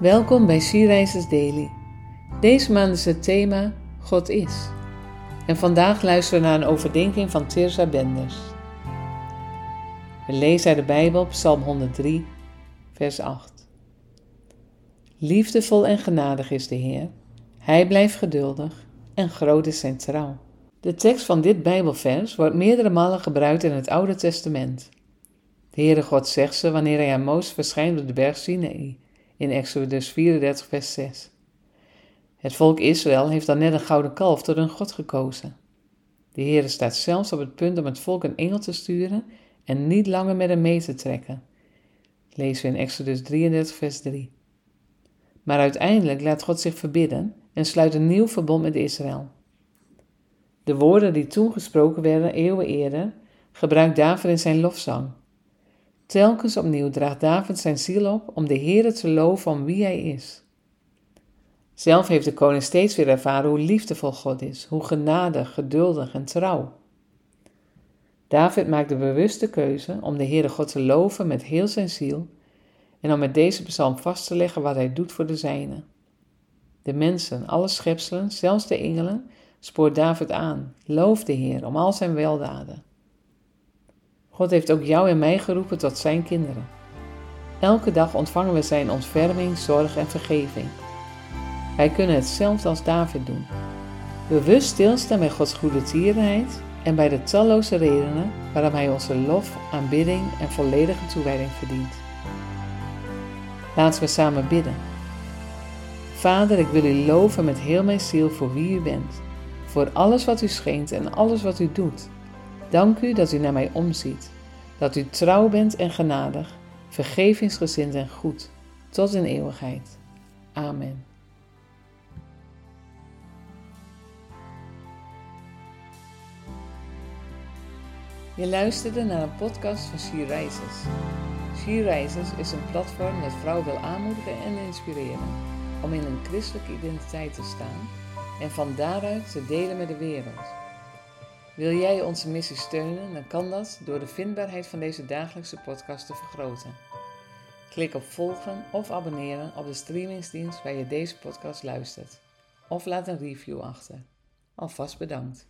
Welkom bij Sierreizers Daily. Deze maand is het thema God is. En vandaag luisteren we naar een overdenking van Tirza Benders. We lezen uit de Bijbel Psalm 103, vers 8. Liefdevol en genadig is de Heer. Hij blijft geduldig en groot is zijn trouw. De tekst van dit Bijbelvers wordt meerdere malen gebruikt in het Oude Testament. De Heere God zegt ze wanneer hij aan Mozes verschijnt op de berg Sinai in Exodus 34, vers 6. Het volk Israël heeft dan net een gouden kalf door hun God gekozen. De Heere staat zelfs op het punt om het volk een engel te sturen en niet langer met hem mee te trekken. Lezen we in Exodus 33, vers 3. Maar uiteindelijk laat God zich verbidden en sluit een nieuw verbond met Israël. De woorden die toen gesproken werden eeuwen eerder, gebruikt David in zijn lofzang. Telkens opnieuw draagt David zijn ziel op om de Heere te loven om wie hij is. Zelf heeft de koning steeds weer ervaren hoe liefdevol God is, hoe genadig, geduldig en trouw. David maakt de bewuste keuze om de Heere God te loven met heel zijn ziel en om met deze psalm vast te leggen wat hij doet voor de zijnen. De mensen, alle schepselen, zelfs de engelen, spoort David aan. Loof de Heer om al zijn weldaden. God heeft ook jou en mij geroepen tot zijn kinderen. Elke dag ontvangen we zijn ontferming, zorg en vergeving. Wij kunnen hetzelfde als David doen. Bewust stilstaan bij Gods goede tierenheid en bij de talloze redenen waarom Hij onze lof, aanbidding en volledige toewijding verdient. Laten we samen bidden. Vader, ik wil u loven met heel mijn ziel voor wie u bent, voor alles wat u schenkt en alles wat u doet. Dank u dat u naar mij omziet, dat u trouw bent en genadig, vergevingsgezind en goed, tot in eeuwigheid. Amen. Je luisterde naar een podcast van She Rises. She Rises is een platform dat vrouwen wil aanmoedigen en inspireren om in een christelijke identiteit te staan en van daaruit te delen met de wereld. Wil jij onze missie steunen, dan kan dat door de vindbaarheid van deze dagelijkse podcast te vergroten. Klik op volgen of abonneren op de streamingsdienst waar je deze podcast luistert. Of laat een review achter. Alvast bedankt.